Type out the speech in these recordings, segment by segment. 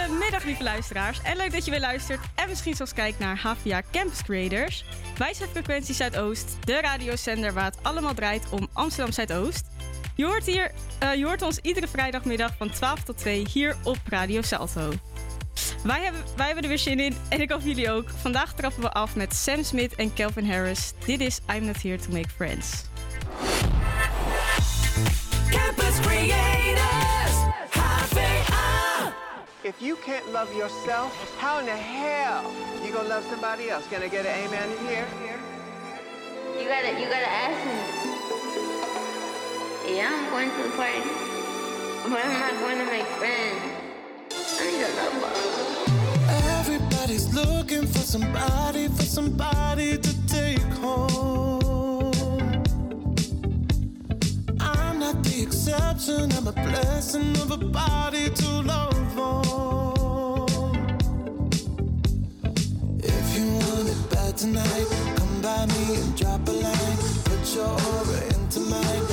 Goedemiddag, lieve luisteraars. En leuk dat je weer luistert en misschien zelfs kijkt naar HVA Campus Creators. Wij zijn Frequentie Zuidoost, de radiozender waar het allemaal draait om Amsterdam Zuidoost. Je hoort, hier, eh, je hoort ons iedere vrijdagmiddag van 12 tot 2 hier op Radio Salto. Wij hebben, wij hebben er weer zin in en ik hoop jullie ook. Vandaag trappen we af met Sam Smith en Kelvin Harris. Dit is I'm Not Here To Make Friends. Campus Creators If you can't love yourself, how in the hell you gonna love somebody else? Can I get an amen in here? You gotta, you gotta ask me. Yeah, I'm going to the party, but I'm not going to my friends. I need a lover. Everybody's looking for somebody, for somebody to take home. I'm not the exception, I'm a blessing of a body to love tonight. Come by me and drop a line. Put your aura into mine.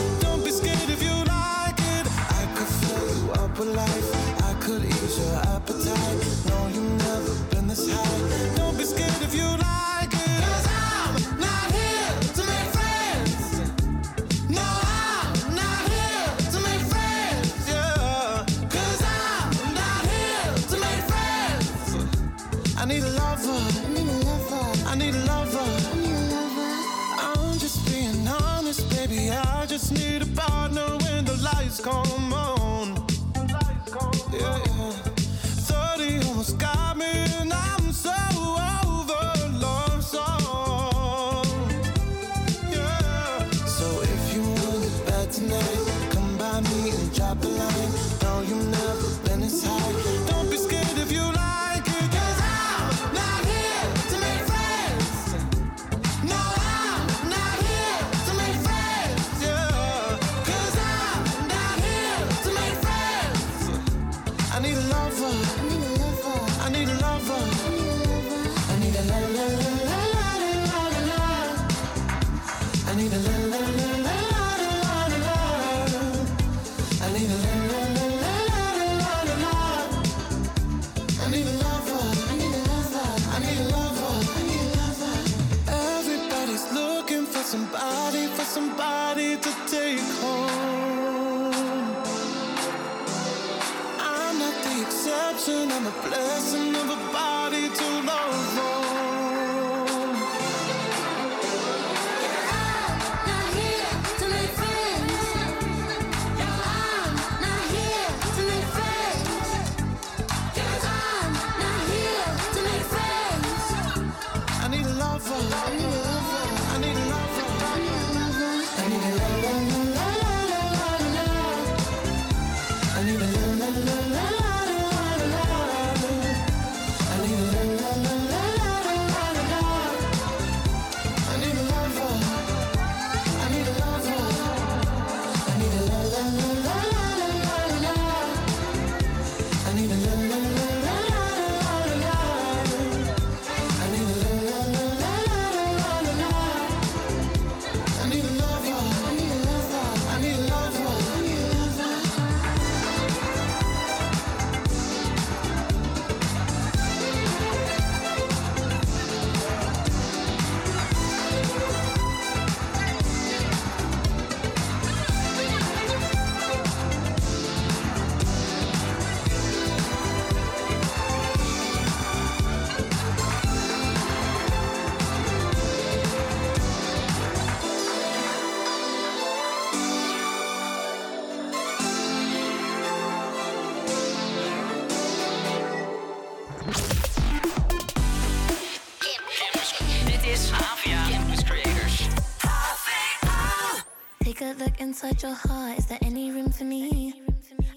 inside your heart, is there any room for me?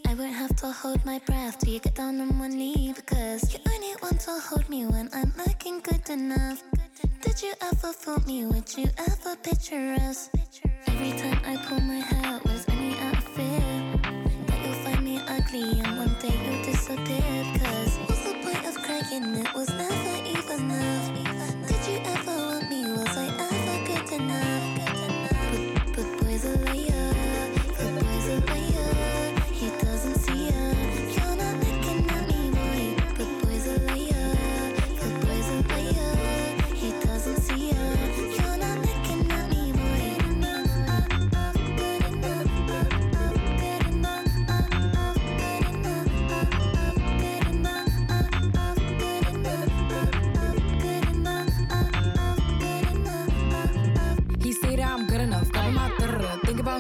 I won't have to hold my breath Do you get down on one knee because you only want to hold me when I'm looking good enough. Did you ever fool me? Would you ever picture us? Every time I pull my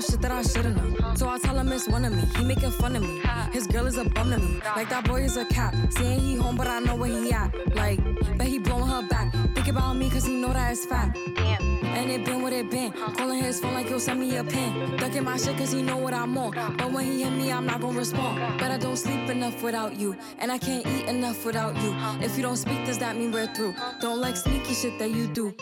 about shit that I shouldn't know. So I tell him it's one of me. He making fun of me. His girl is a bum to me. Like that boy is a cap. Saying he home, but I know where he at. Like, bet he blowing her back. Think about me, cause he know that it's fat. And it been what it been. Calling his phone like he'll send me a pin. Ducking my shit cause he know what I'm on. But when he hit me, I'm not gonna respond. But I don't sleep enough without you. And I can't eat enough without you. If you don't speak, does that mean we're through? Don't like sneaky shit that you do.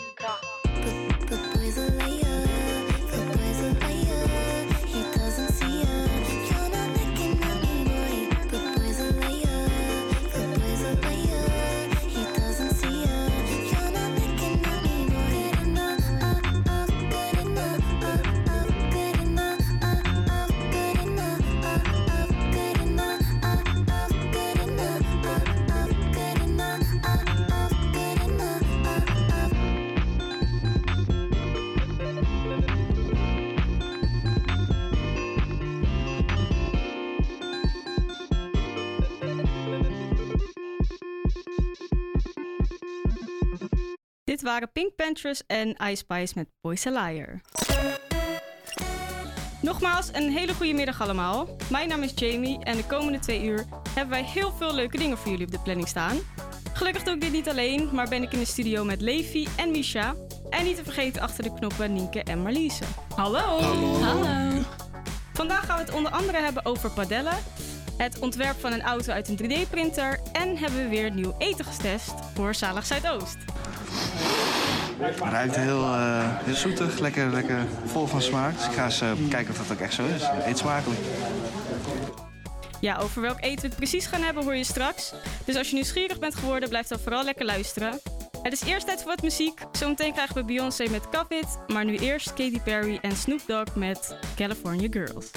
Dit waren Pink Panthers en Ice Spice met Boys a Liar. Nogmaals, een hele goede middag allemaal. Mijn naam is Jamie en de komende twee uur hebben wij heel veel leuke dingen voor jullie op de planning staan. Gelukkig doe ik dit niet alleen, maar ben ik in de studio met Levi en Misha. En niet te vergeten achter de knoppen Nienke en Marliese. Hallo! Hallo! Vandaag gaan we het onder andere hebben over padellen, het ontwerp van een auto uit een 3D-printer en hebben we weer nieuw eten getest voor Zalig Zuidoost. Het ruikt heel, eh, heel zoetig, lekker, lekker vol van smaak. Dus ik ga eens eh, kijken of dat ook echt zo is. Eet smakelijk. Ja, over welk eten we het precies gaan hebben hoor je straks. Dus als je nieuwsgierig bent geworden, blijf dan vooral lekker luisteren. Het is eerst tijd voor wat muziek. Zometeen krijgen we Beyoncé met Cup It. Maar nu eerst Katy Perry en Snoop Dogg met California Girls.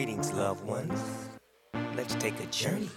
Greetings, loved ones. Let's take a journey.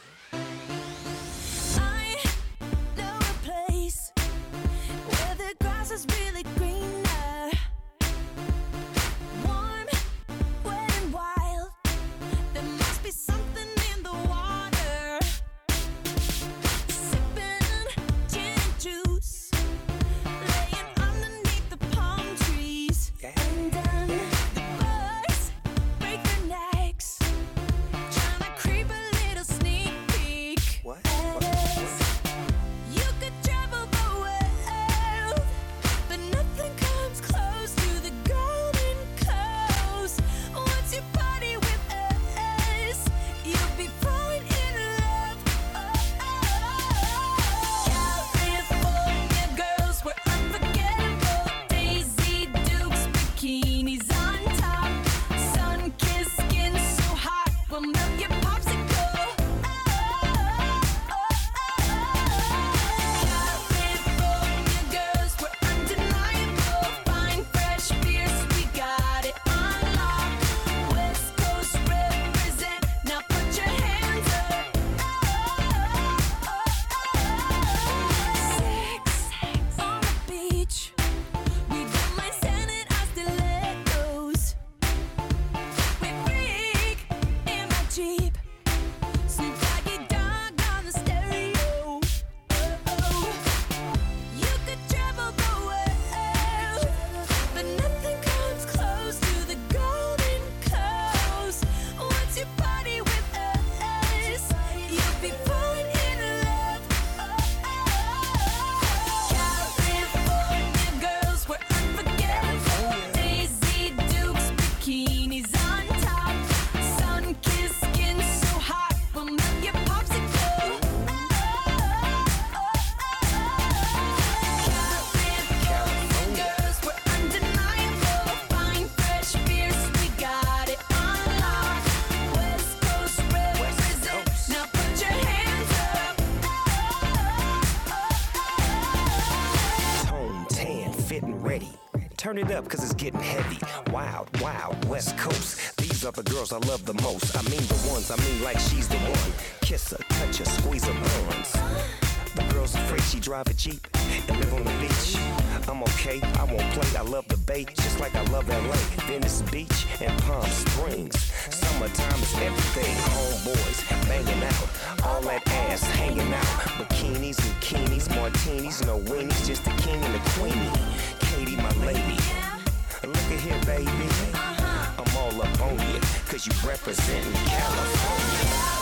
Turn it up, cause it's getting heavy. Wild, wild, West Coast. These are the girls I love the most. I mean the ones, I mean like she's the one. Kiss her, touch her, squeeze her buns. The girl's afraid she drive a Jeep and live on the beach. I'm okay, I won't play. I love the bay, just like I love LA. Venice Beach and Palm Springs. Summertime is everything. Homeboys banging out, all that ass hanging out. Bikinis, bikinis, martinis, no weenies, just the king and the queenie my lady. Look at here, baby. Uh-huh. I'm all up on you, cause you representing California.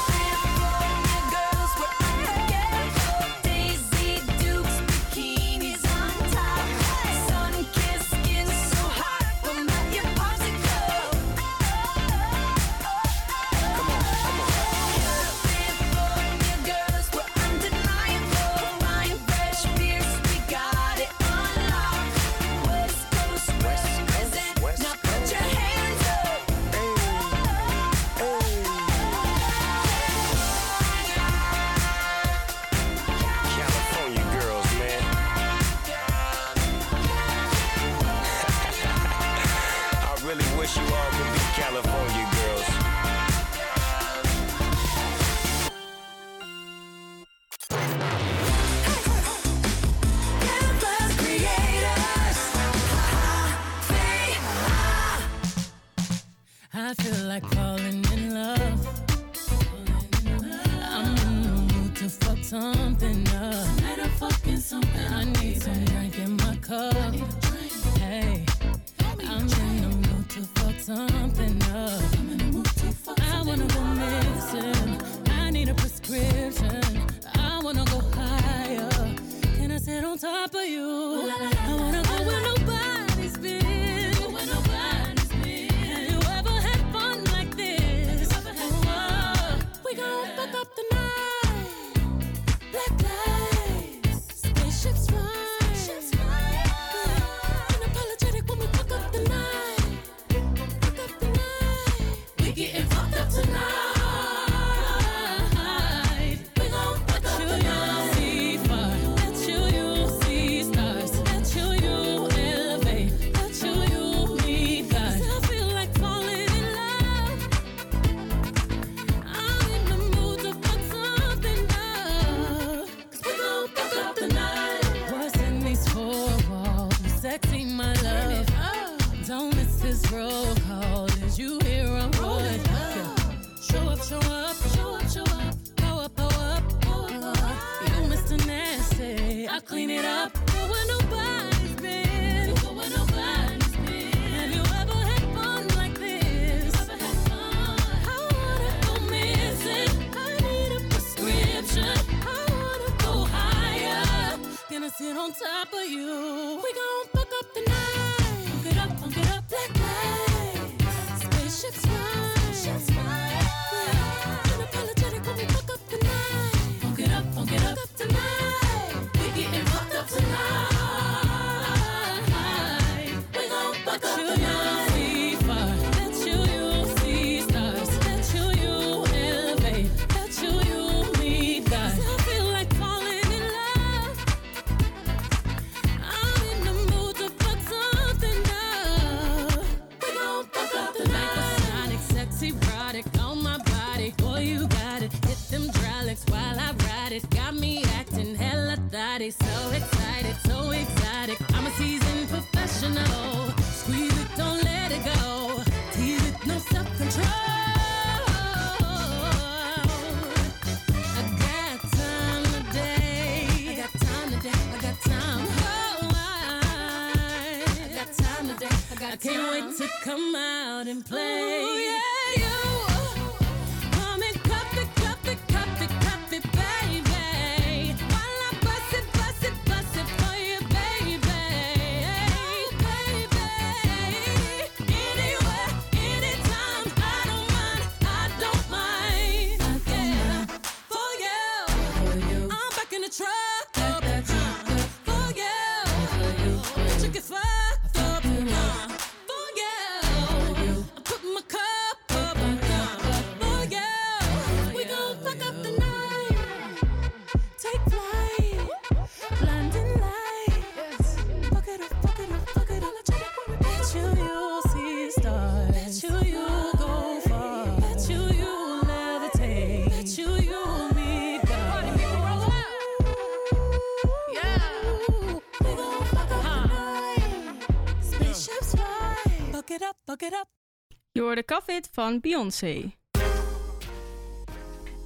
voor de covet van Beyoncé.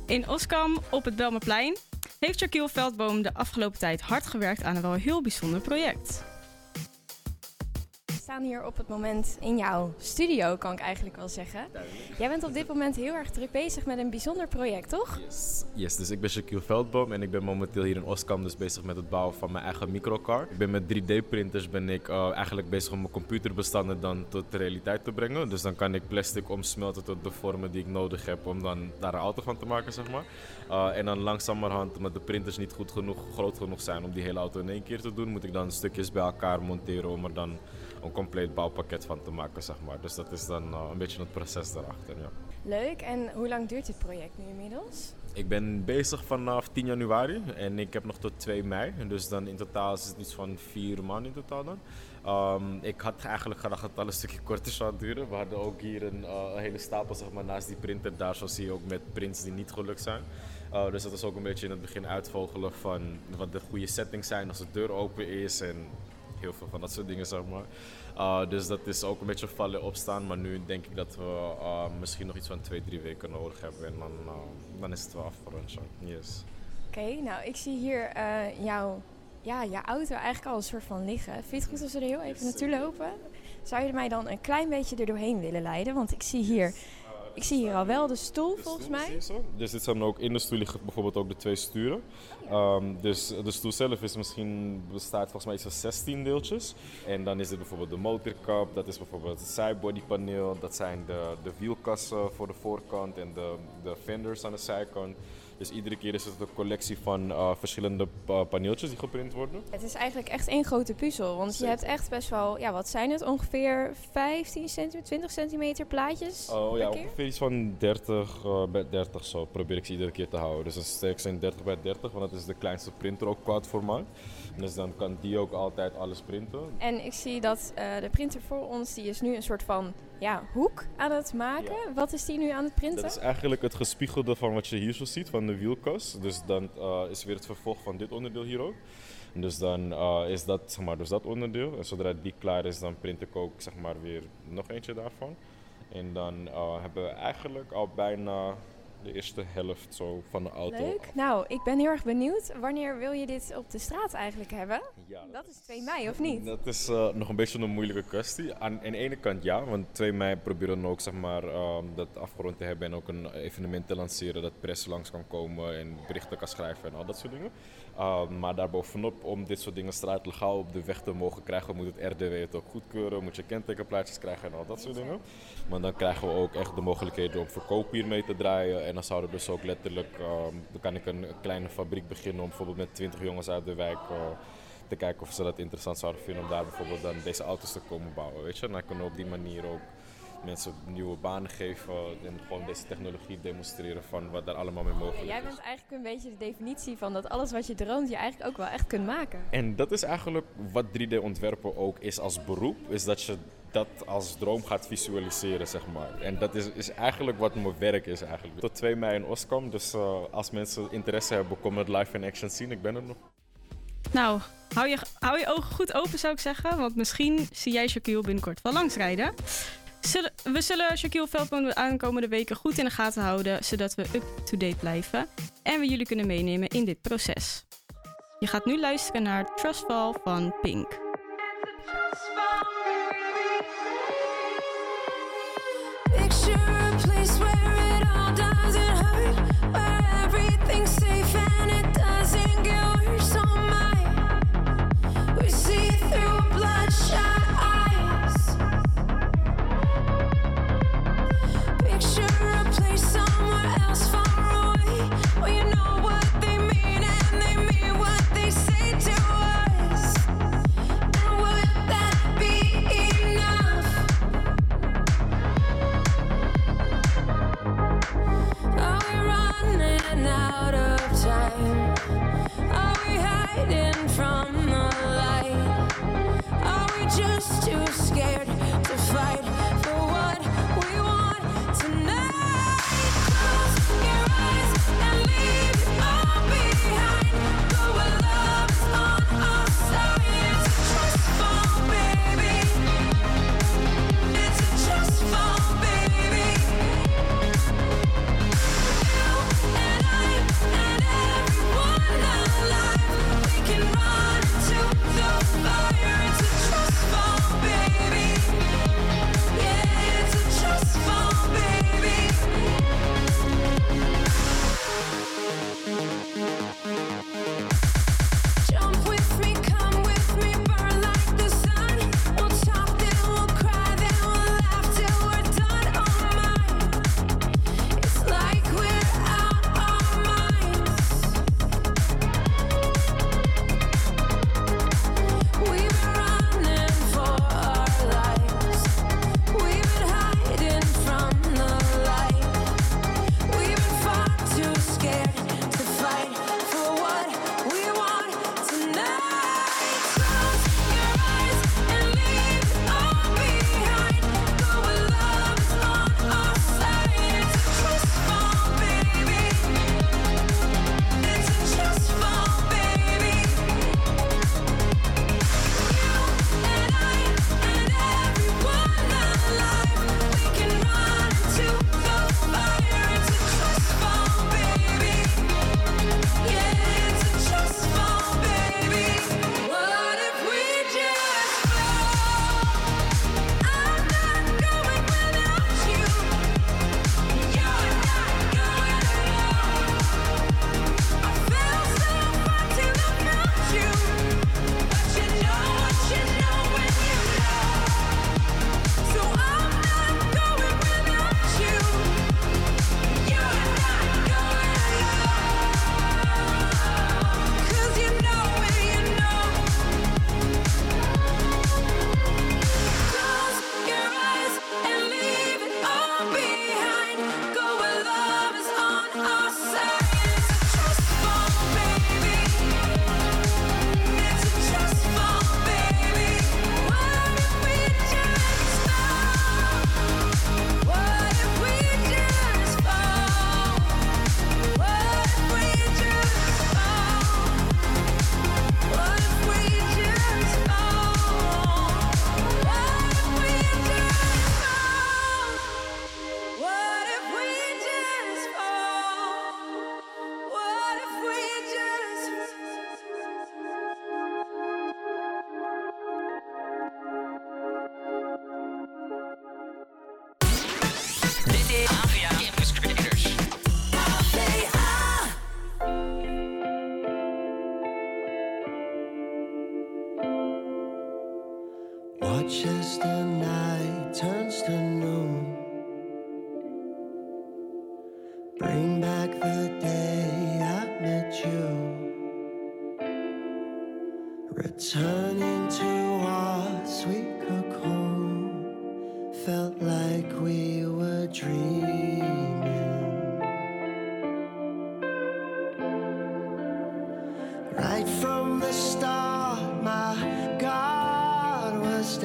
In Oskam op het Belmerplein, heeft Shaquille Veldboom de afgelopen tijd hard gewerkt aan een wel heel bijzonder project staan hier op het moment in jouw studio, kan ik eigenlijk wel zeggen. Jij bent op dit moment heel erg druk bezig met een bijzonder project, toch? Yes, dus ik ben Shaquille Veldboom en ik ben momenteel hier in Oskam dus bezig met het bouwen van mijn eigen microcar. Ik ben met 3D-printers ben ik eh, eigenlijk bezig om mijn computerbestanden dan tot de realiteit te brengen. Dus dan kan ik plastic omsmelten tot de vormen die ik nodig heb om dan daar een auto van te maken, zeg maar. Uh, en dan langzamerhand, omdat de printers niet goed genoeg, groot genoeg zijn om die hele auto in één keer te doen, moet ik dan stukjes bij elkaar monteren om er dan een compleet bouwpakket van te maken, zeg maar. Dus dat is dan uh, een beetje het proces daarachter, ja. Leuk. En hoe lang duurt dit project nu inmiddels? Ik ben bezig vanaf 10 januari en ik heb nog tot 2 mei. Dus dan in totaal is het iets van 4 maanden in totaal dan. Um, ik had eigenlijk gedacht dat het al een stukje korter zou duren. We hadden ook hier een, uh, een hele stapel zeg maar, naast die printer. Daar zo zie je ook met prints die niet gelukt zijn. Uh, dus dat is ook een beetje in het begin uitvogelen van wat de goede settings zijn als de deur open is en heel veel van dat soort dingen zeg maar. Uh, dus dat is ook een beetje vallen opstaan. Maar nu denk ik dat we uh, misschien nog iets van twee, drie weken nodig hebben. En dan, uh, dan is het wel afgerond. zo. Yes. Oké, nou ik zie hier jouw, ja, jouw auto eigenlijk al een soort van liggen. Vind je het goed als we er heel even naartoe lopen? Zou je mij dan een klein beetje er doorheen willen leiden? Want ik zie hier ik zie hier al wel de stoel, volgens mij. Dus dit zijn ook in de stoel liggen bijvoorbeeld ook de twee sturen. Um, dus de stoel zelf is misschien, bestaat volgens mij iets van 16 deeltjes. En dan is er bijvoorbeeld de motorkap, dat is bijvoorbeeld het sidebodypaneel, dat zijn de, de wielkassen voor de voorkant en de, de fenders aan de zijkant. Dus iedere keer is het een collectie van uh, verschillende uh, paneeltjes die geprint worden. Het is eigenlijk echt één grote puzzel. Want Zeker. je hebt echt best wel, ja, wat zijn het? Ongeveer 15 centimeter, 20 centimeter plaatjes? Oh ja, ongeveer iets van 30 uh, bij 30 zo probeer ik ze iedere keer te houden. Dus een sterk zijn 30 bij 30, want dat is de kleinste printer ook qua formaat. Dus dan kan die ook altijd alles printen. En ik zie dat uh, de printer voor ons, die is nu een soort van ja, hoek aan het maken. Ja. Wat is die nu aan het printen? Dat is eigenlijk het gespiegelde van wat je hier zo ziet, van de wielkas. Dus dan uh, is weer het vervolg van dit onderdeel hier ook. Dus dan uh, is dat, zeg maar, dus dat onderdeel. En zodra die klaar is, dan print ik ook zeg maar, weer nog eentje daarvan. En dan hebben we eigenlijk al bijna de eerste helft zo van de auto. Leuk. Nou, ik ben heel erg benieuwd. Wanneer wil je dit op de straat eigenlijk hebben? Ja, dat, dat is 2 mei, of niet? Dat is uh, nog een beetje een moeilijke kwestie. Aan, aan de ene kant ja, want 2 mei proberen we ook zeg maar, um, dat afgerond te hebben en ook een evenement te lanceren dat pers langs kan komen en berichten kan schrijven en al dat soort dingen. Uh, maar daarbovenop, om dit soort dingen straatlegaal op de weg te mogen krijgen, moet het RDW het ook goedkeuren. Moet je kentekenplaatjes krijgen en al dat soort dingen. Maar dan krijgen we ook echt de mogelijkheden om verkoop hiermee te draaien. En dan zouden dus ook letterlijk, uh, dan kan ik een kleine fabriek beginnen om bijvoorbeeld met 20 jongens uit de wijk uh, te kijken of ze dat interessant zouden vinden om daar bijvoorbeeld dan deze auto's te komen bouwen. Weet je? En dan kunnen we op die manier ook mensen nieuwe banen geven en gewoon deze technologie demonstreren van wat daar allemaal mee mogelijk is. Jij bent eigenlijk een beetje de definitie van dat alles wat je droomt je eigenlijk ook wel echt kunt maken. En dat is eigenlijk wat 3D-ontwerpen ook is als beroep, is dat je dat als droom gaat visualiseren, zeg maar. En dat is, is eigenlijk wat mijn werk is eigenlijk. Tot 2 mei in Oskam, dus uh, als mensen interesse hebben, kom het live in action zien. Ik ben er nog. Nou, hou je, hou je ogen goed open zou ik zeggen, want misschien zie jij Shaquille binnenkort wel langsrijden. Zullen, we zullen Shaquille Veldboom de aankomende weken goed in de gaten houden, zodat we up-to-date blijven en we jullie kunnen meenemen in dit proces. Je gaat nu luisteren naar Trustfall van Pink.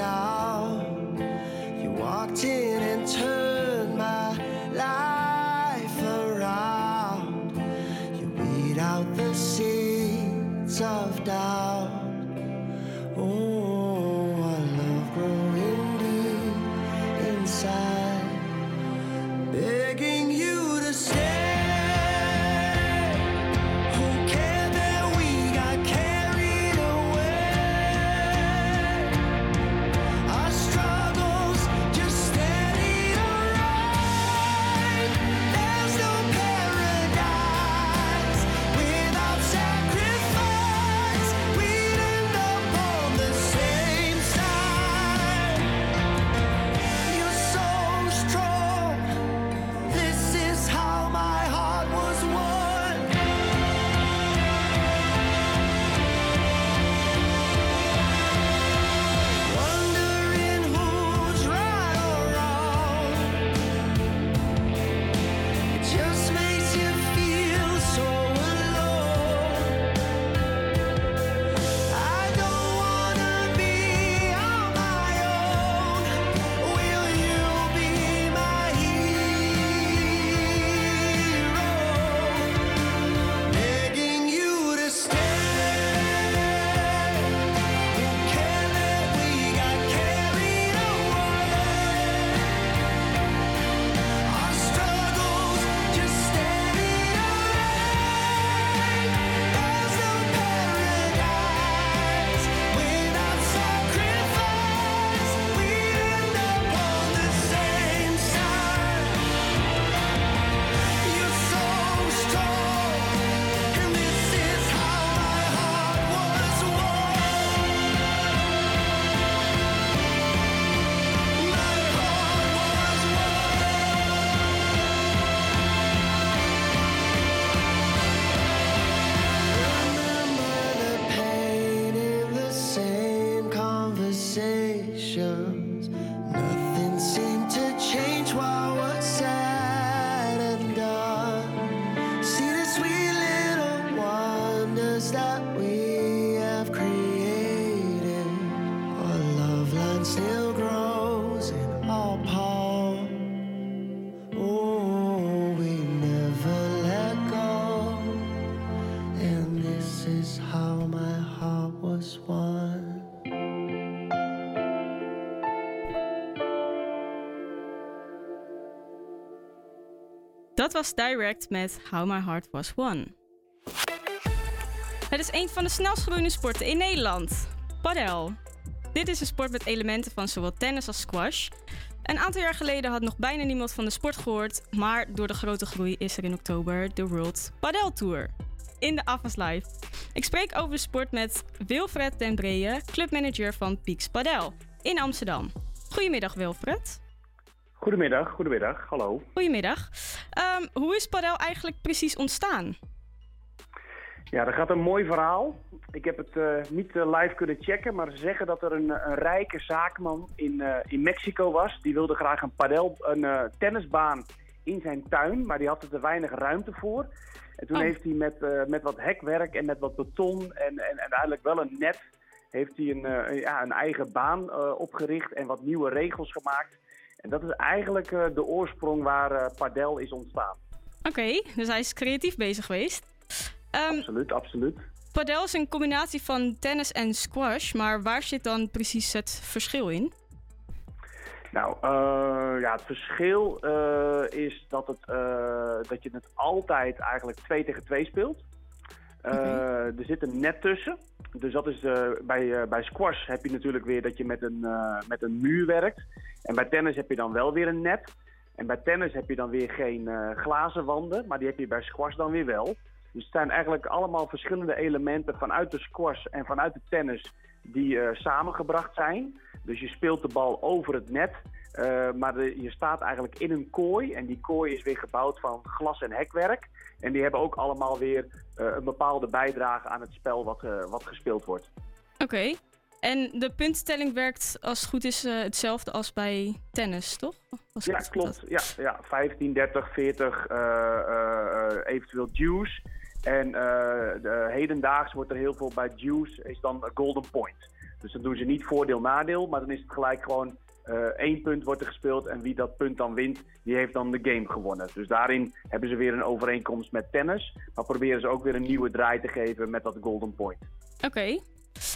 die. Was Direct met How My Heart Was Won. Het is een van de snelst groeiende sporten in Nederland. Padel. Dit is een sport met elementen van zowel tennis als squash. Een aantal jaar geleden had nog bijna niemand van de sport gehoord, maar door de grote groei is er in oktober de World Padel Tour. In de Avas Live. Ik spreek over de sport met Wilfred den Breeën, clubmanager van Peaks Padel in Amsterdam. Goedemiddag Wilfred. Goedemiddag, goedemiddag, hallo. Goedemiddag. Ehm, hoe is padel eigenlijk precies ontstaan? Ja, dat gaat een mooi verhaal. Ik heb het eh, niet eh, live kunnen checken, maar ze zeggen dat er een, een rijke zaakman in, eh, in Mexico was. Die wilde graag een padel, een tennisbaan in zijn tuin, maar die had er te weinig ruimte voor. En toen Oh. heeft hij met, met wat hekwerk en met wat beton en, en, en uiteindelijk wel een net, heeft hij een, ja, een eigen baan opgericht en wat nieuwe regels gemaakt. En dat is eigenlijk eh, de oorsprong waar eh, padel is ontstaan. Oké, dus hij is creatief bezig geweest. Ehm, Absoluut, absoluut. padel is een combinatie van tennis en squash, maar waar zit dan precies het verschil in? Nou, eh, ja, het verschil is dat, het, dat je het altijd eigenlijk 2 tegen 2 speelt. Er zit een net tussen. Dus dat is eh, bij, eh, bij squash heb je natuurlijk weer dat je met een, eh, met een muur werkt. En bij tennis heb je dan wel weer een net. En bij tennis heb je dan weer geen glazen wanden, maar die heb je bij squash dan weer wel. Dus het zijn eigenlijk allemaal verschillende elementen vanuit de squash en vanuit de tennis die samengebracht zijn. Dus je speelt de bal over het net, eh, maar de- je staat eigenlijk in een kooi. En die kooi is weer gebouwd van glas en hekwerk. En die hebben ook allemaal weer eh, een bepaalde bijdrage aan het spel wat, eh, wat gespeeld wordt. Oké. En de puntstelling werkt als het goed is hetzelfde als bij tennis, toch? Als Ja, klopt. Ja, ja, 15, 30, 40, eh, eh, eh, eventueel juice. En de, hedendaags wordt er heel veel bij juice, is dan een golden point. Dus dan doen ze niet voordeel-nadeel, maar dan is het gelijk gewoon eh, één punt wordt er gespeeld. En wie dat punt dan wint, die heeft dan de game gewonnen. Dus daarin hebben ze weer een overeenkomst met tennis. Maar proberen ze ook weer een nieuwe draai te geven met dat golden point. Oké.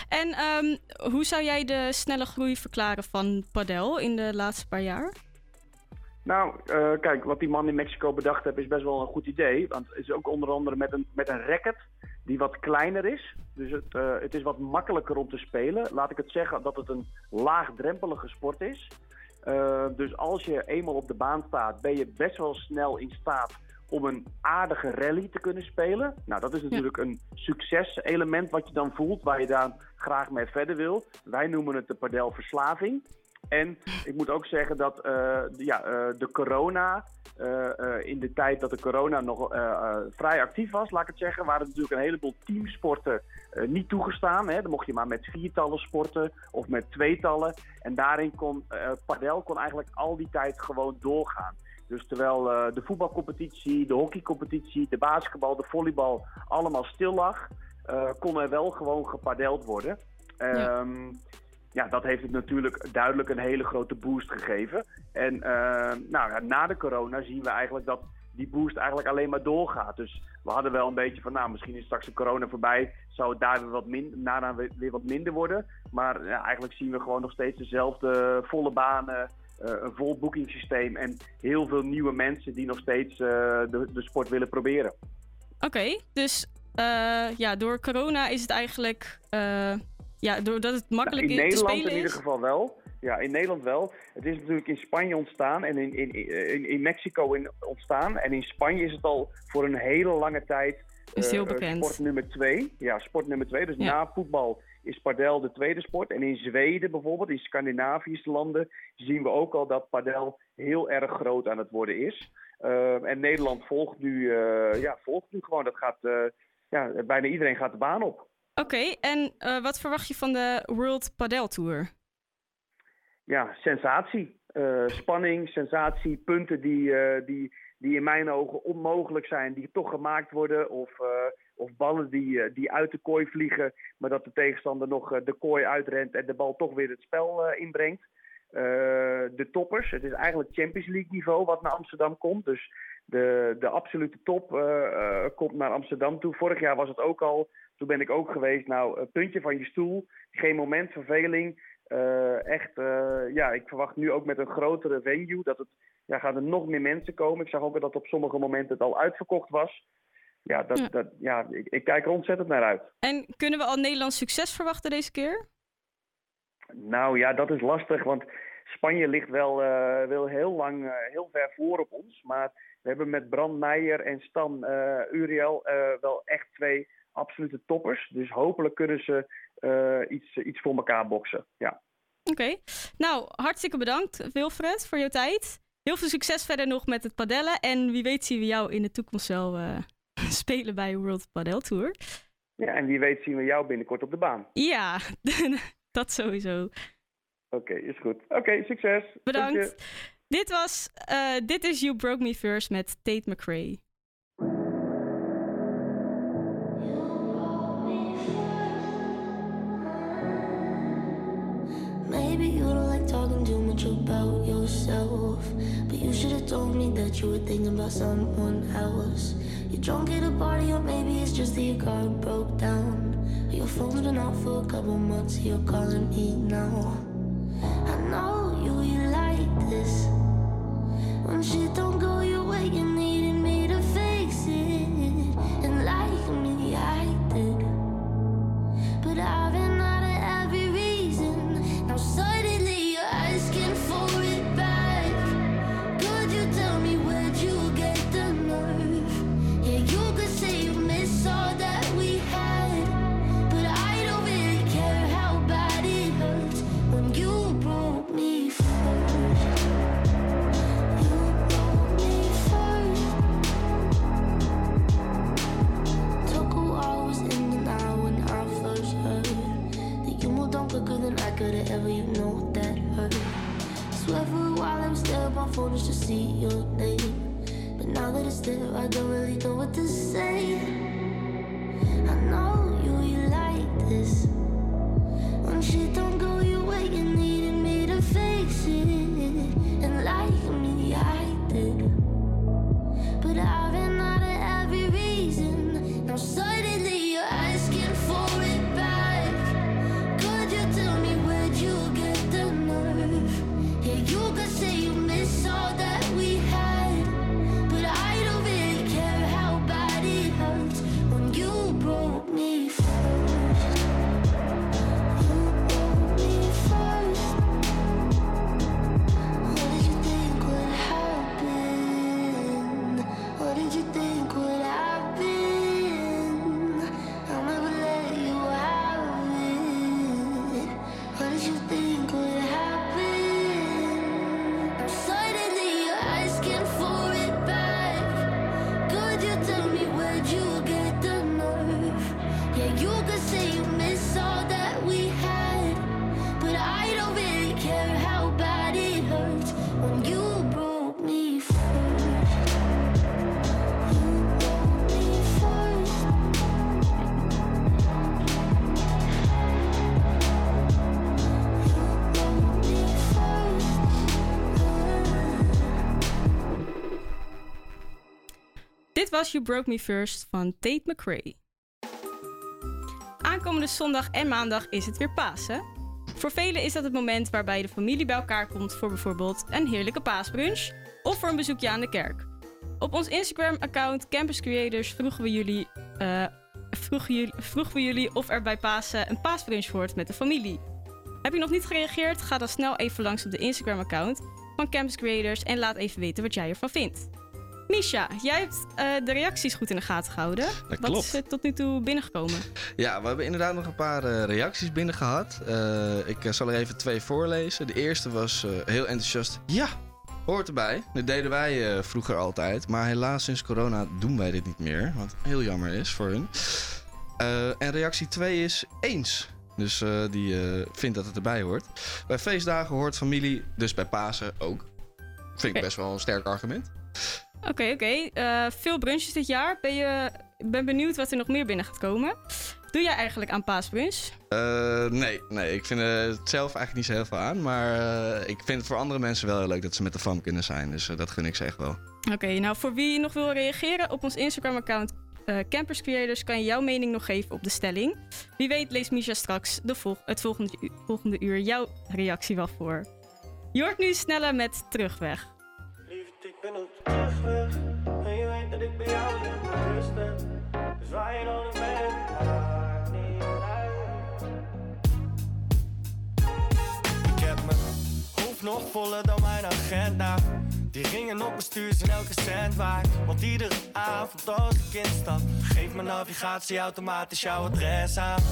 En ehm, hoe zou jij de snelle groei verklaren van padel in de laatste paar jaar? Nou, eh, kijk, wat die man in Mexico bedacht heeft is best wel een goed idee. Want het is ook onder andere met een, met een racket die wat kleiner is. Dus het, eh, het is wat makkelijker om te spelen. Laat ik het zeggen dat het een laagdrempelige sport is. Eh, dus als je eenmaal op de baan staat, ben je best wel snel in staat om een aardige rally te kunnen spelen. Nou, dat is natuurlijk een succeselement wat je dan voelt, waar je dan graag mee verder wil. Wij noemen het de padelverslaving. En ik moet ook zeggen dat eh, de- ja, de corona, in de tijd dat de corona nog eh, eh, vrij actief was, laat ik het zeggen, waren natuurlijk een heleboel teamsporten eh, niet toegestaan. Hè. Dan mocht je maar met viertallen sporten of met tweetallen. En daarin kon eh padel kon eigenlijk al die tijd gewoon doorgaan. Dus terwijl eh, de voetbalcompetitie, de hockeycompetitie, de basketbal, de volleybal allemaal stil lag, eh, kon er wel gewoon gepadeld worden. Ehm, ja, dat heeft het natuurlijk duidelijk een hele grote boost gegeven. En eh, nou, ja, na de corona zien we eigenlijk dat die boost eigenlijk alleen maar doorgaat. Dus we hadden wel een beetje van, nou, misschien is straks de corona voorbij, zou het daar weer wat, min daarna weer, wat minder worden. Maar ja, eigenlijk zien we gewoon nog steeds dezelfde volle banen, eh, een vol boekingssysteem en heel veel nieuwe mensen die nog steeds eh, de, de sport willen proberen. Oké, dus ja, door corona is het eigenlijk, ja, doordat het makkelijk Nou, in te Nederland spelen in ieder is. geval wel. Ja, in Nederland wel. Het is natuurlijk in Spanje ontstaan en in, in, in, in Mexico in, ontstaan. En in Spanje is het al voor een hele lange tijd Is heel eh, eh, bekend. sport nummer twee. Ja, sport nummer twee. Dus Ja. na voetbal is padel de tweede sport. En in Zweden bijvoorbeeld, in Scandinavische landen, zien we ook al dat padel heel erg groot aan het worden is. Eh, en Nederland volgt nu, eh, ja, volgt nu gewoon. Dat gaat, eh, ja, bijna iedereen gaat de baan op. Oké, en eh, wat verwacht je van de World Padel Tour? ja, sensatie. Eh, spanning, sensatie, punten die, eh, die, die in mijn ogen onmogelijk zijn, die toch gemaakt worden. Of, of ballen die, die uit de kooi vliegen, maar dat de tegenstander nog de kooi uitrent en de bal toch weer het spel inbrengt. De toppers, het is eigenlijk Champions League niveau wat naar Amsterdam komt. Dus de, de absolute top komt naar Amsterdam toe. Vorig jaar was het ook al. Toen ben ik ook geweest. Nou, puntje van je stoel. Geen moment verveling. Eh, echt, eh, ja, ik verwacht nu ook met een grotere venue dat het, ja, gaan er nog meer mensen komen. Ik zag ook dat op sommige momenten het al uitverkocht was. Ja, dat, Ja. Dat, ja ik, ik kijk er ontzettend naar uit. En kunnen we al Nederlands succes verwachten deze keer? Nou ja, dat is lastig, want Spanje ligt wel, eh, wel heel lang, heel ver voor op ons. Maar we hebben met Brand Meijer en Stan Uriel wel echt twee absolute toppers. Dus hopelijk kunnen ze eh, iets, iets voor elkaar boksen. Ja. Oké, nou hartstikke bedankt Wilfred voor jouw tijd. Heel veel succes verder nog met het padellen. En wie weet zien we jou in de toekomst wel eh, spelen bij World Padel Tour. ja, en wie weet zien we jou binnenkort op de baan. Ja, dat sowieso. Oké, is goed. Oké, succes. Bedankt. Dit was eh, Dit is You Broke Me First met Tate McRae. About yourself. But you should have told me that you were thinking about someone else. You're drunk at a party, or maybe it's just that your car broke down. Your phone's been out for a couple months, you're calling me now. I know you, you like this. When shit don't go You Broke Me First van Tate McRae. Aankomende zondag en maandag is het weer Pasen. Voor velen is dat het moment waarbij de familie bij elkaar komt voor bijvoorbeeld een heerlijke paasbrunch of voor een bezoekje aan de kerk. Op ons Instagram-account Campus Creators vroegen we jullie, eh, vroegen jullie, vroegen we jullie of er bij Pasen een paasbrunch hoort met de familie. Heb je nog niet gereageerd? Ga dan snel even langs op de Instagram-account van Campus Creators en laat even weten wat jij ervan vindt. Misha, jij hebt eh, de reacties goed in de gaten gehouden. Wat klopt. is er tot nu toe binnengekomen? Ja, we hebben inderdaad nog een paar eh, reacties binnen gehad. Eh, ik zal er even twee voorlezen. De eerste was heel enthousiast. Ja, hoort erbij. Dit deden wij vroeger altijd. Maar helaas sinds corona doen wij dit niet meer. Wat heel jammer is voor hun. En reactie 2 is eens. Dus die vindt dat het erbij hoort. Bij feestdagen hoort familie, dus bij Pasen ook. Vind ik best wel een sterk argument. Oké, oké. Eh, veel brunches dit jaar. Ben je ik ben benieuwd wat er nog meer binnen gaat komen. Doe jij eigenlijk aan paasbrunch? Eh, nee, nee, ik vind het zelf eigenlijk niet zo heel veel aan. Maar eh, ik vind het voor andere mensen wel heel leuk dat ze met de fam kunnen zijn. Dus dat gun ik ze echt wel. Oké, nou voor wie nog wil reageren op ons Instagram-account eh, Campers Creators kan je jouw mening nog geven op de stelling. Wie weet leest Misha straks de vol- het volgende, volgende uur jouw reactie wel voor. Je hoort nu sneller met Terugweg. Jou in mijn rust ben Dus waar je niet uit. Ik heb mijn hoofd nog voller dan mijn agenda. Die ringen op mijn stuur zijn elke cent waard. Want iedere avond als ik instap Geeft mijn navigatie automatisch jouw adres aan.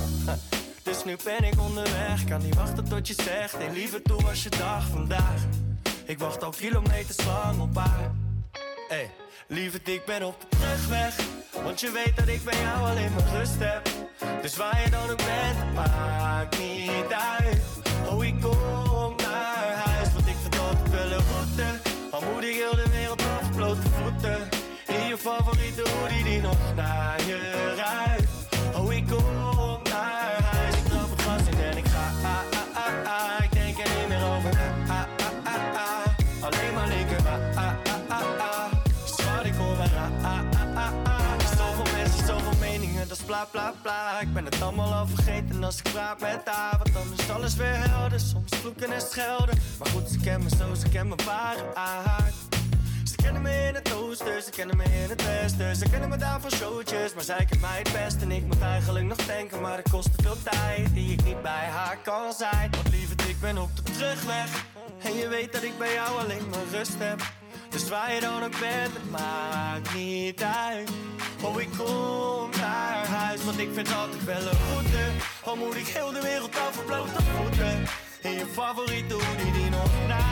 Dus nu ben ik onderweg. Kan niet wachten tot je zegt Hey liever toe was je dag vandaag. Ik wacht al kilometers lang op haar. Hey, lieverd, ik ben op de terugweg. Want je weet dat ik bij jou alleen maar rust heb. Dus waar je dan ook bent, maakt niet uit. Oh, ik kom naar huis, want ik wel een route. Al moet ik heel de wereld af, blote voeten. In je favoriete hoodie die nog naar Ik ben het allemaal al vergeten als ik praat met haar. Want dan is alles weer helder. Soms vloeken en schelden. Maar goed, ze kennen me zo, ze kennen me ware aard. Ze kennen me in het oosten, ze kennen me in het westen. Ze kennen me daar van showtjes, maar zij kent mij het best. En ik moet eigenlijk nog denken, maar het kost te veel tijd die ik niet bij haar kan zijn. Want lieverd, ik ben op de terugweg. En je weet dat ik bij jou alleen maar rust heb. Dus waar je dan ook bent, het maakt niet uit. Oh, ik kom naar huis, want ik vind altijd wel een route. Al moet ik heel de wereld af op blote voeten. In je favoriete hoodie die nog naar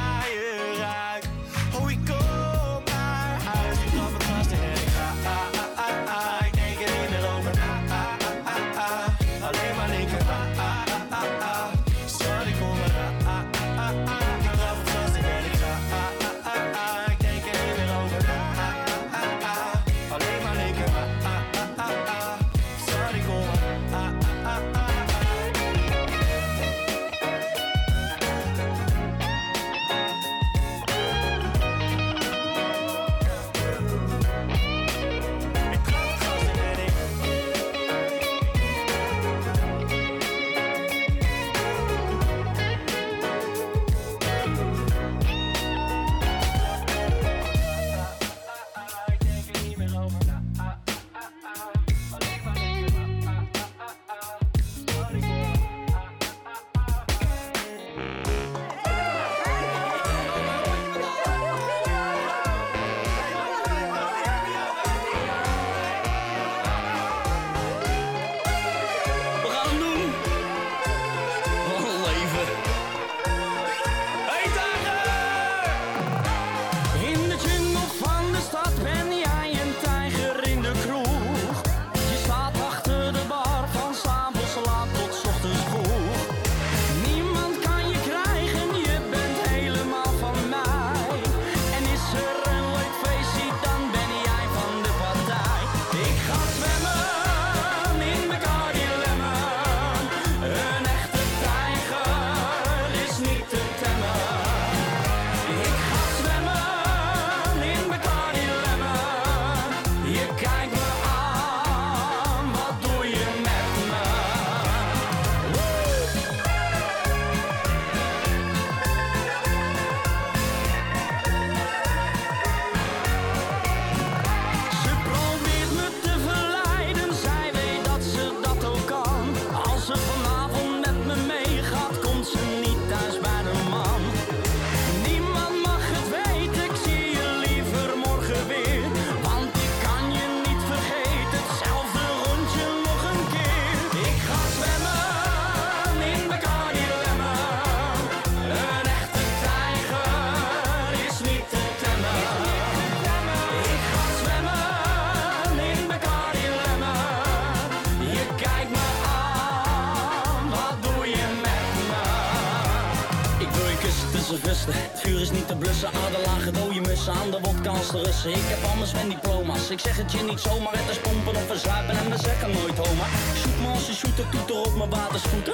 Ik zeg het je niet zomaar, het is pompen of verzuipen en we zeggen nooit homa. Shoot me als shooter, toeter op mijn watersvoeten.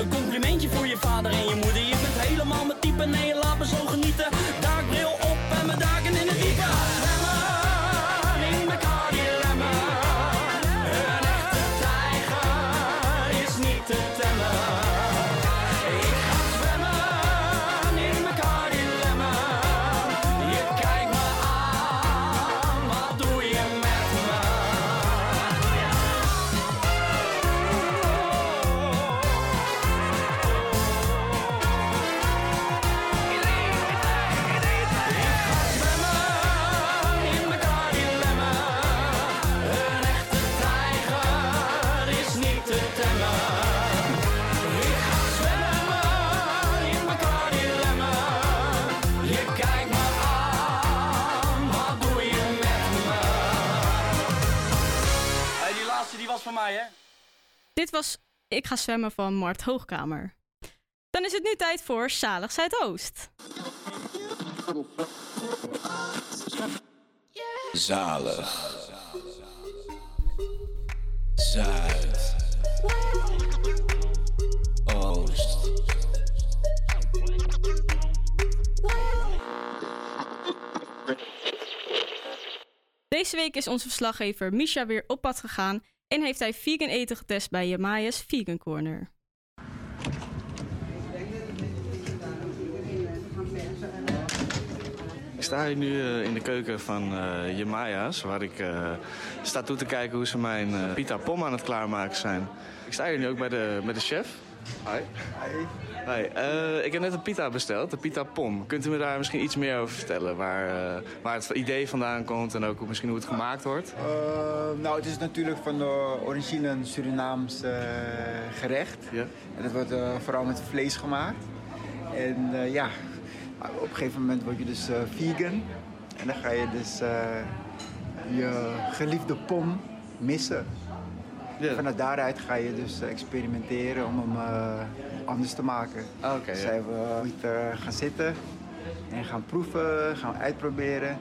Een complimentje voor je vader en je moeder. Van mij, hè? Dit was Ik ga zwemmen van Mart Hoogkamer. Dan is het nu tijd voor Zalig Zuidoost. Zalig. Zuid. Oost. Deze week is onze verslaggever Misha weer op pad gegaan en heeft hij vegan eten getest bij Jemaya's Vegan Corner. Ik sta hier nu eh, in de keuken van Jemaya's, waar ik eh, sta toe te kijken hoe ze mijn pita pom aan het klaarmaken zijn. Ik sta hier nu ook bij de, met de chef. Hi. Hi. Eh, ik heb net een pita besteld, de pita pom. Kunt u me daar misschien iets meer over vertellen? Waar, eh, waar het idee vandaan komt en ook misschien hoe het gemaakt wordt? Eh, nou, het is natuurlijk van de origine een Surinaams gerecht. En dat wordt vooral met vlees gemaakt. En ja, op een gegeven moment word je dus vegan. En dan ga je dus je geliefde pom missen. En Vanuit daaruit ga je dus experimenteren om hem eh, anders te maken. oké, dus ja. zijn we eh, gaan zitten en gaan proeven, gaan uitproberen.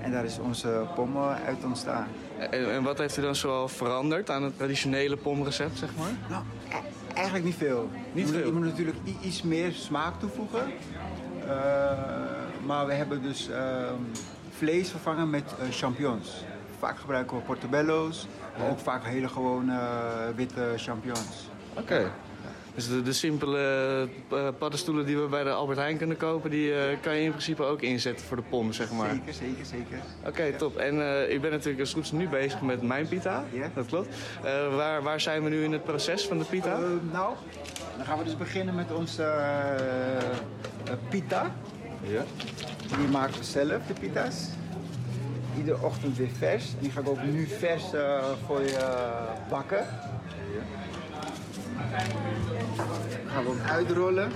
En daar is onze pom eh, uit ontstaan. En, en wat heeft u dan zoal veranderd aan het traditionele pomrecept, zeg maar? Nou, e- eigenlijk niet veel. Niet je, moet, je moet natuurlijk iets meer smaak toevoegen. Eh, maar we hebben dus ehm, vlees vervangen met eh, champignons. Vaak gebruiken we portobello's, maar ook vaak hele gewone eh, witte champignons. Oké. Dus de, de simpele eh, paddenstoelen die we bij de Albert Heijn kunnen kopen, die eh, kan je in principe ook inzetten voor de pom, zeg maar. Zeker, zeker, zeker. Oké, top. En ik ben natuurlijk als goed nu bezig met mijn pita. Ja. Dat klopt. Waar, waar zijn we nu in het proces van de pita? Nou, dan gaan we dus beginnen met onze pita. Ja. Die maken we zelf, de pita's. Iedere ochtend weer vers. En die ga ik ook nu vers eh, voor je eh, bakken. Dan gaan we hem uitrollen.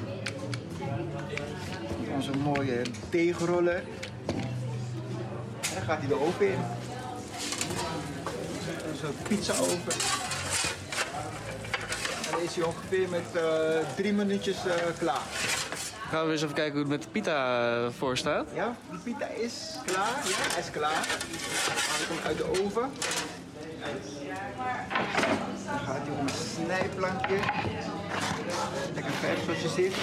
Onze mooie tegenroller. En dan gaat hij de oven in. Onze pizza oven. En dan is hij ongeveer met eh, drie minuutjes klaar. Gaan we eens even kijken hoe het met de pita eh, voor staat? Ja, de pita is klaar. Ja, hij is klaar. Ik hem uit de oven. Dan gaat hij op een snijplankje. Lekker vers zoals je ziet.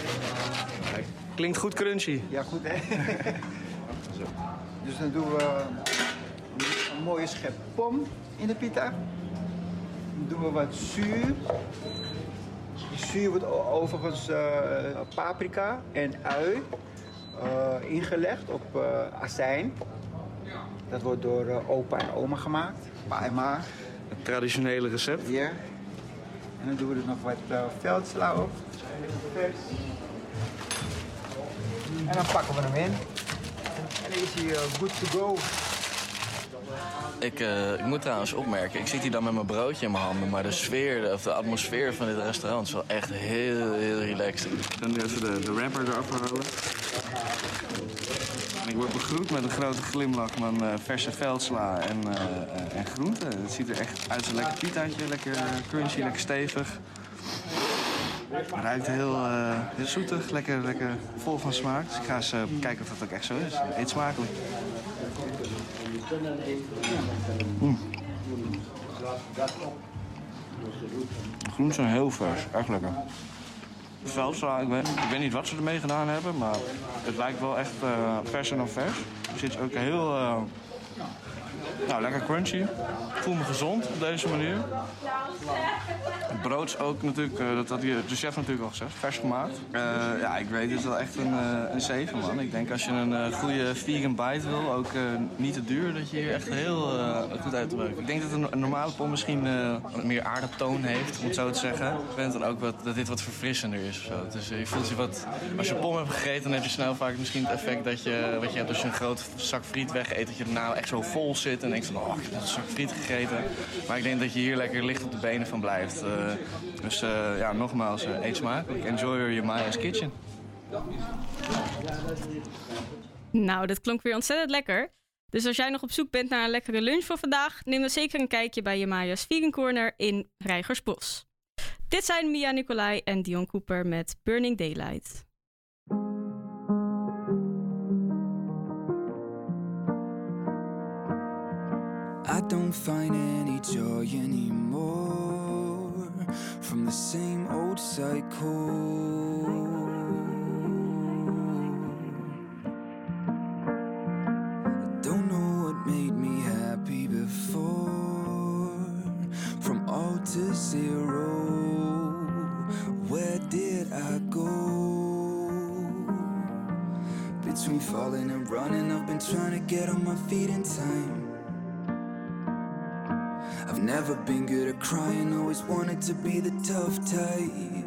Klinkt goed crunchy. Ja, goed hè? Zo. Dus dan doen we een, een mooie schep pom in de pita. Dan doen we wat zuur. Die zuur wordt overigens eh, paprika en ui eh, ingelegd op eh, azijn. Dat wordt door opa en oma gemaakt. Pa en ma. Het traditionele recept. Ja. En dan doen we er nog wat eh, veldsla op. En dan pakken we hem in. En dan is hij good to go. Ik, eh, ik moet trouwens opmerken, ik zit hier dan met mijn broodje in mijn handen, maar de sfeer of de atmosfeer van dit restaurant is wel echt heel, heel relaxed. Dan nu even de, de wrapper eraf halen. En ik word begroet met een grote glimlach van eh, verse veldsla en, eh, en groenten. Het ziet er echt uit als een lekker pitaatje, lekker crunchy, lekker stevig. Het ruikt heel, zoetig, lekker, lekker vol van smaak. Dus ik ga eens kijken of dat ook echt zo is. Eet smakelijk. Mm. De groenten zijn heel vers, echt lekker. Veldsla, ik weet, niet wat ze ermee gedaan hebben, maar het lijkt wel echt eh vers en dan vers. Er zit ook heel eh, nou, lekker crunchy. Ik voel me gezond op deze manier. Het brood is ook natuurlijk, eh, dat had de chef natuurlijk al gezegd, vers gemaakt. Eh, ja, ik weet het wel echt een, eh, een 7 man. Ik denk als je een goede vegan bite wil, ook niet te duur, dat je hier echt heel goed uit te. Ik denk dat een, normale pom misschien meer aardappeltoon heeft, om het zo te zeggen. Ik vind dan ook wat, dat dit wat verfrissender is of zo. Dus je voelt je wat, als je pom hebt gegeten, dan heb je snel vaak misschien het effect dat je, wat je als je een groot zak friet wegeet, dat je daarna echt zo vol zit en denkt van, oh, ik heb een zak friet gegeten. Maar ik denk dat je hier lekker licht op de benen van blijft. Eh, dus eh, ja, nogmaals, eh, eet smakelijk. Enjoy your Maya's kitchen. Nou, dat klonk weer ontzettend lekker. Dus als jij nog op zoek bent naar een lekkere lunch voor vandaag, neem dan zeker een kijkje bij Jemaya's Vegan Corner in Rijgersbos. Dit zijn Mia Nicolai en Dion Cooper met Burning Daylight. I don't find any joy anymore from the same old cycle. I don't know what made me happy before. From all to zero, where did I go? Between falling and running, I've been trying to get on my feet in time. Never been good at crying, always wanted to be the tough type.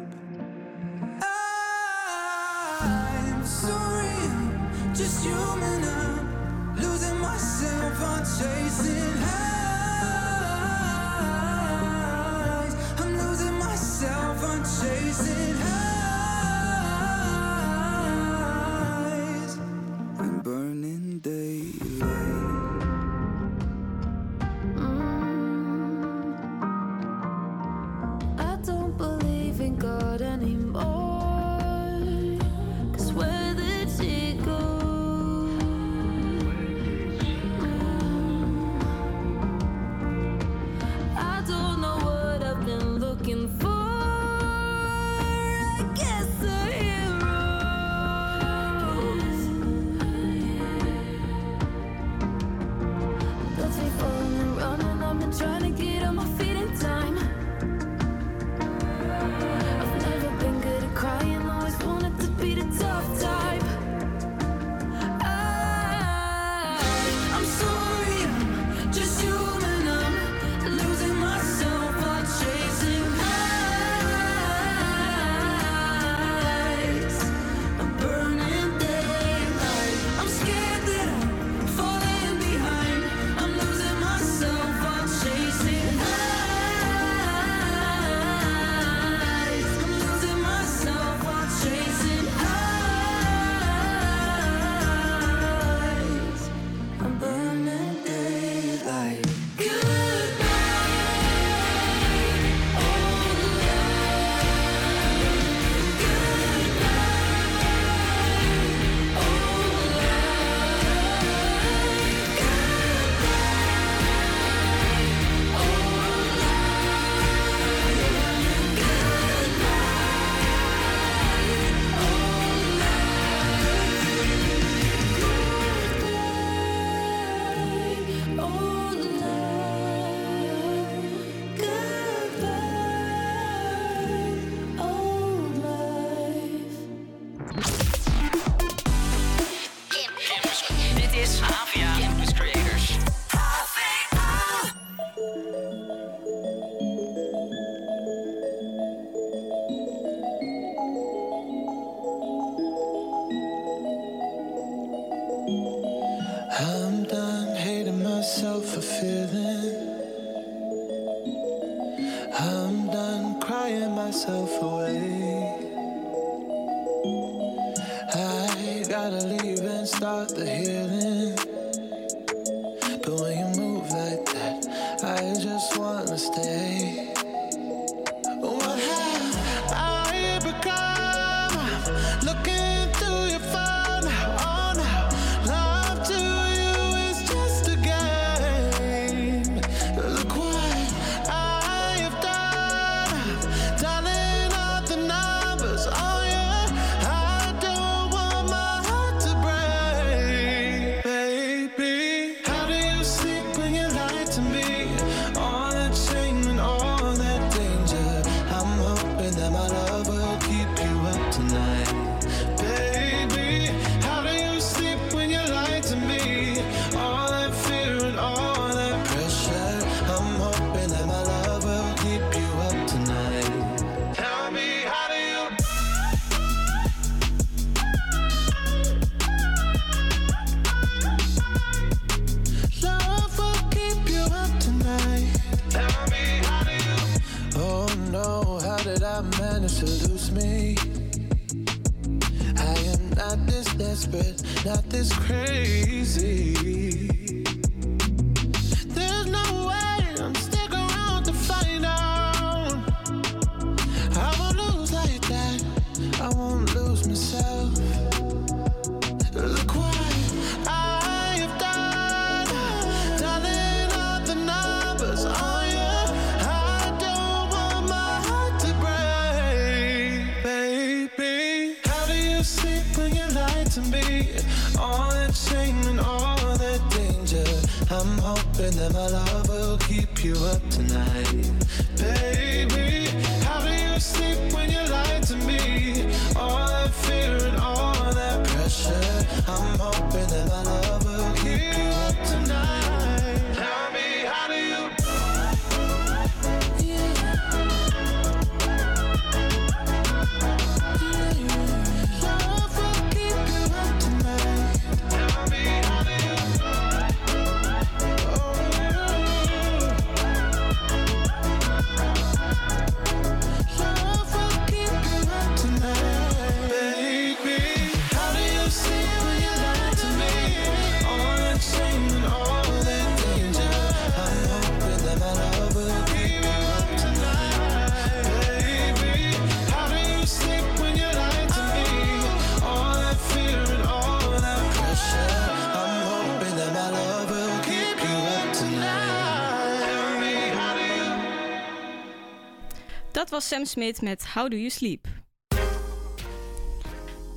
was Sam Smit met How Do You Sleep.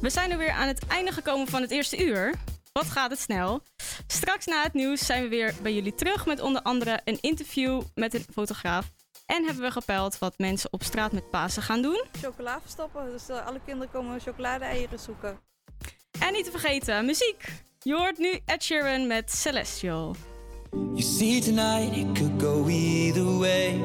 We zijn er weer aan het einde gekomen van het eerste uur. Wat gaat het snel? Straks na het nieuws zijn we weer bij jullie terug met onder andere een interview met een fotograaf. En hebben we gepeld wat mensen op straat met Pasen gaan doen. Chocola verstoppen, dus eh, alle kinderen komen chocolade-eieren zoeken. En niet te vergeten, muziek! Je hoort nu Ed Sheeran met Celestial. You see tonight it could go either way.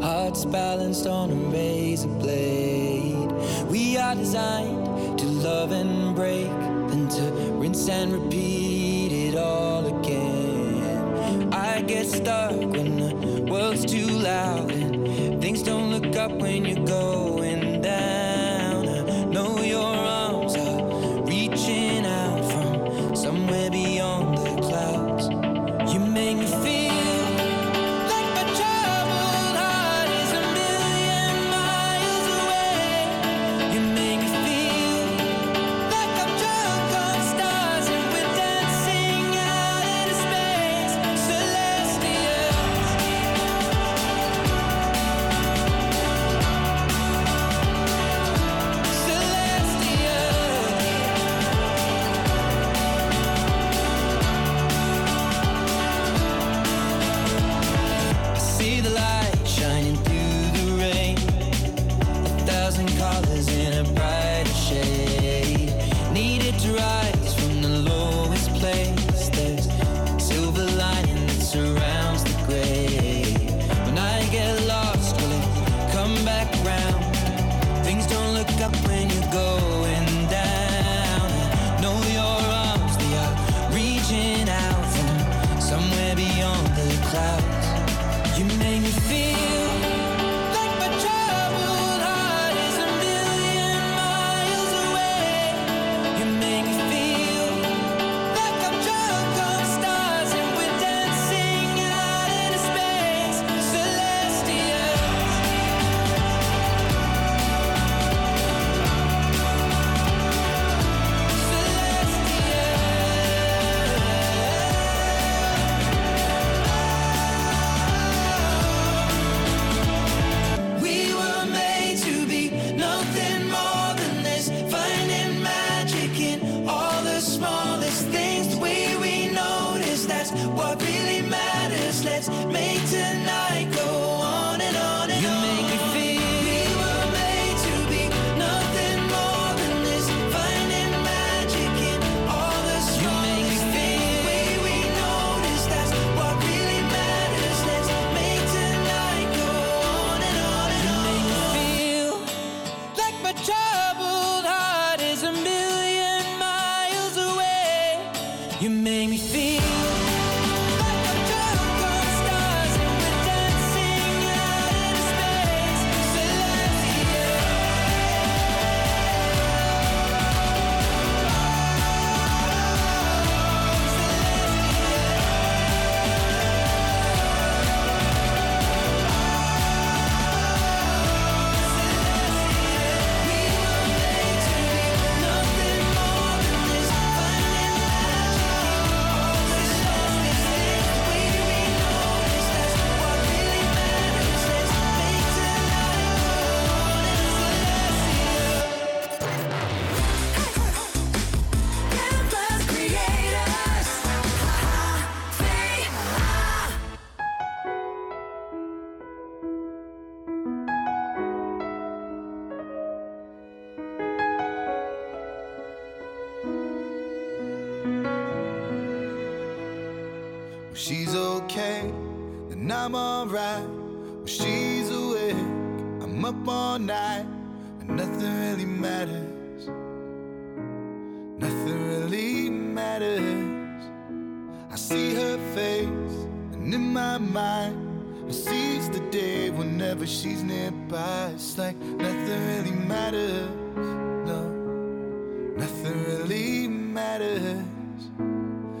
hearts balanced on a razor blade. We are designed to love and break, then to rinse and repeat it all again. I get stuck when the world's too loud and things don't look up when you're going down.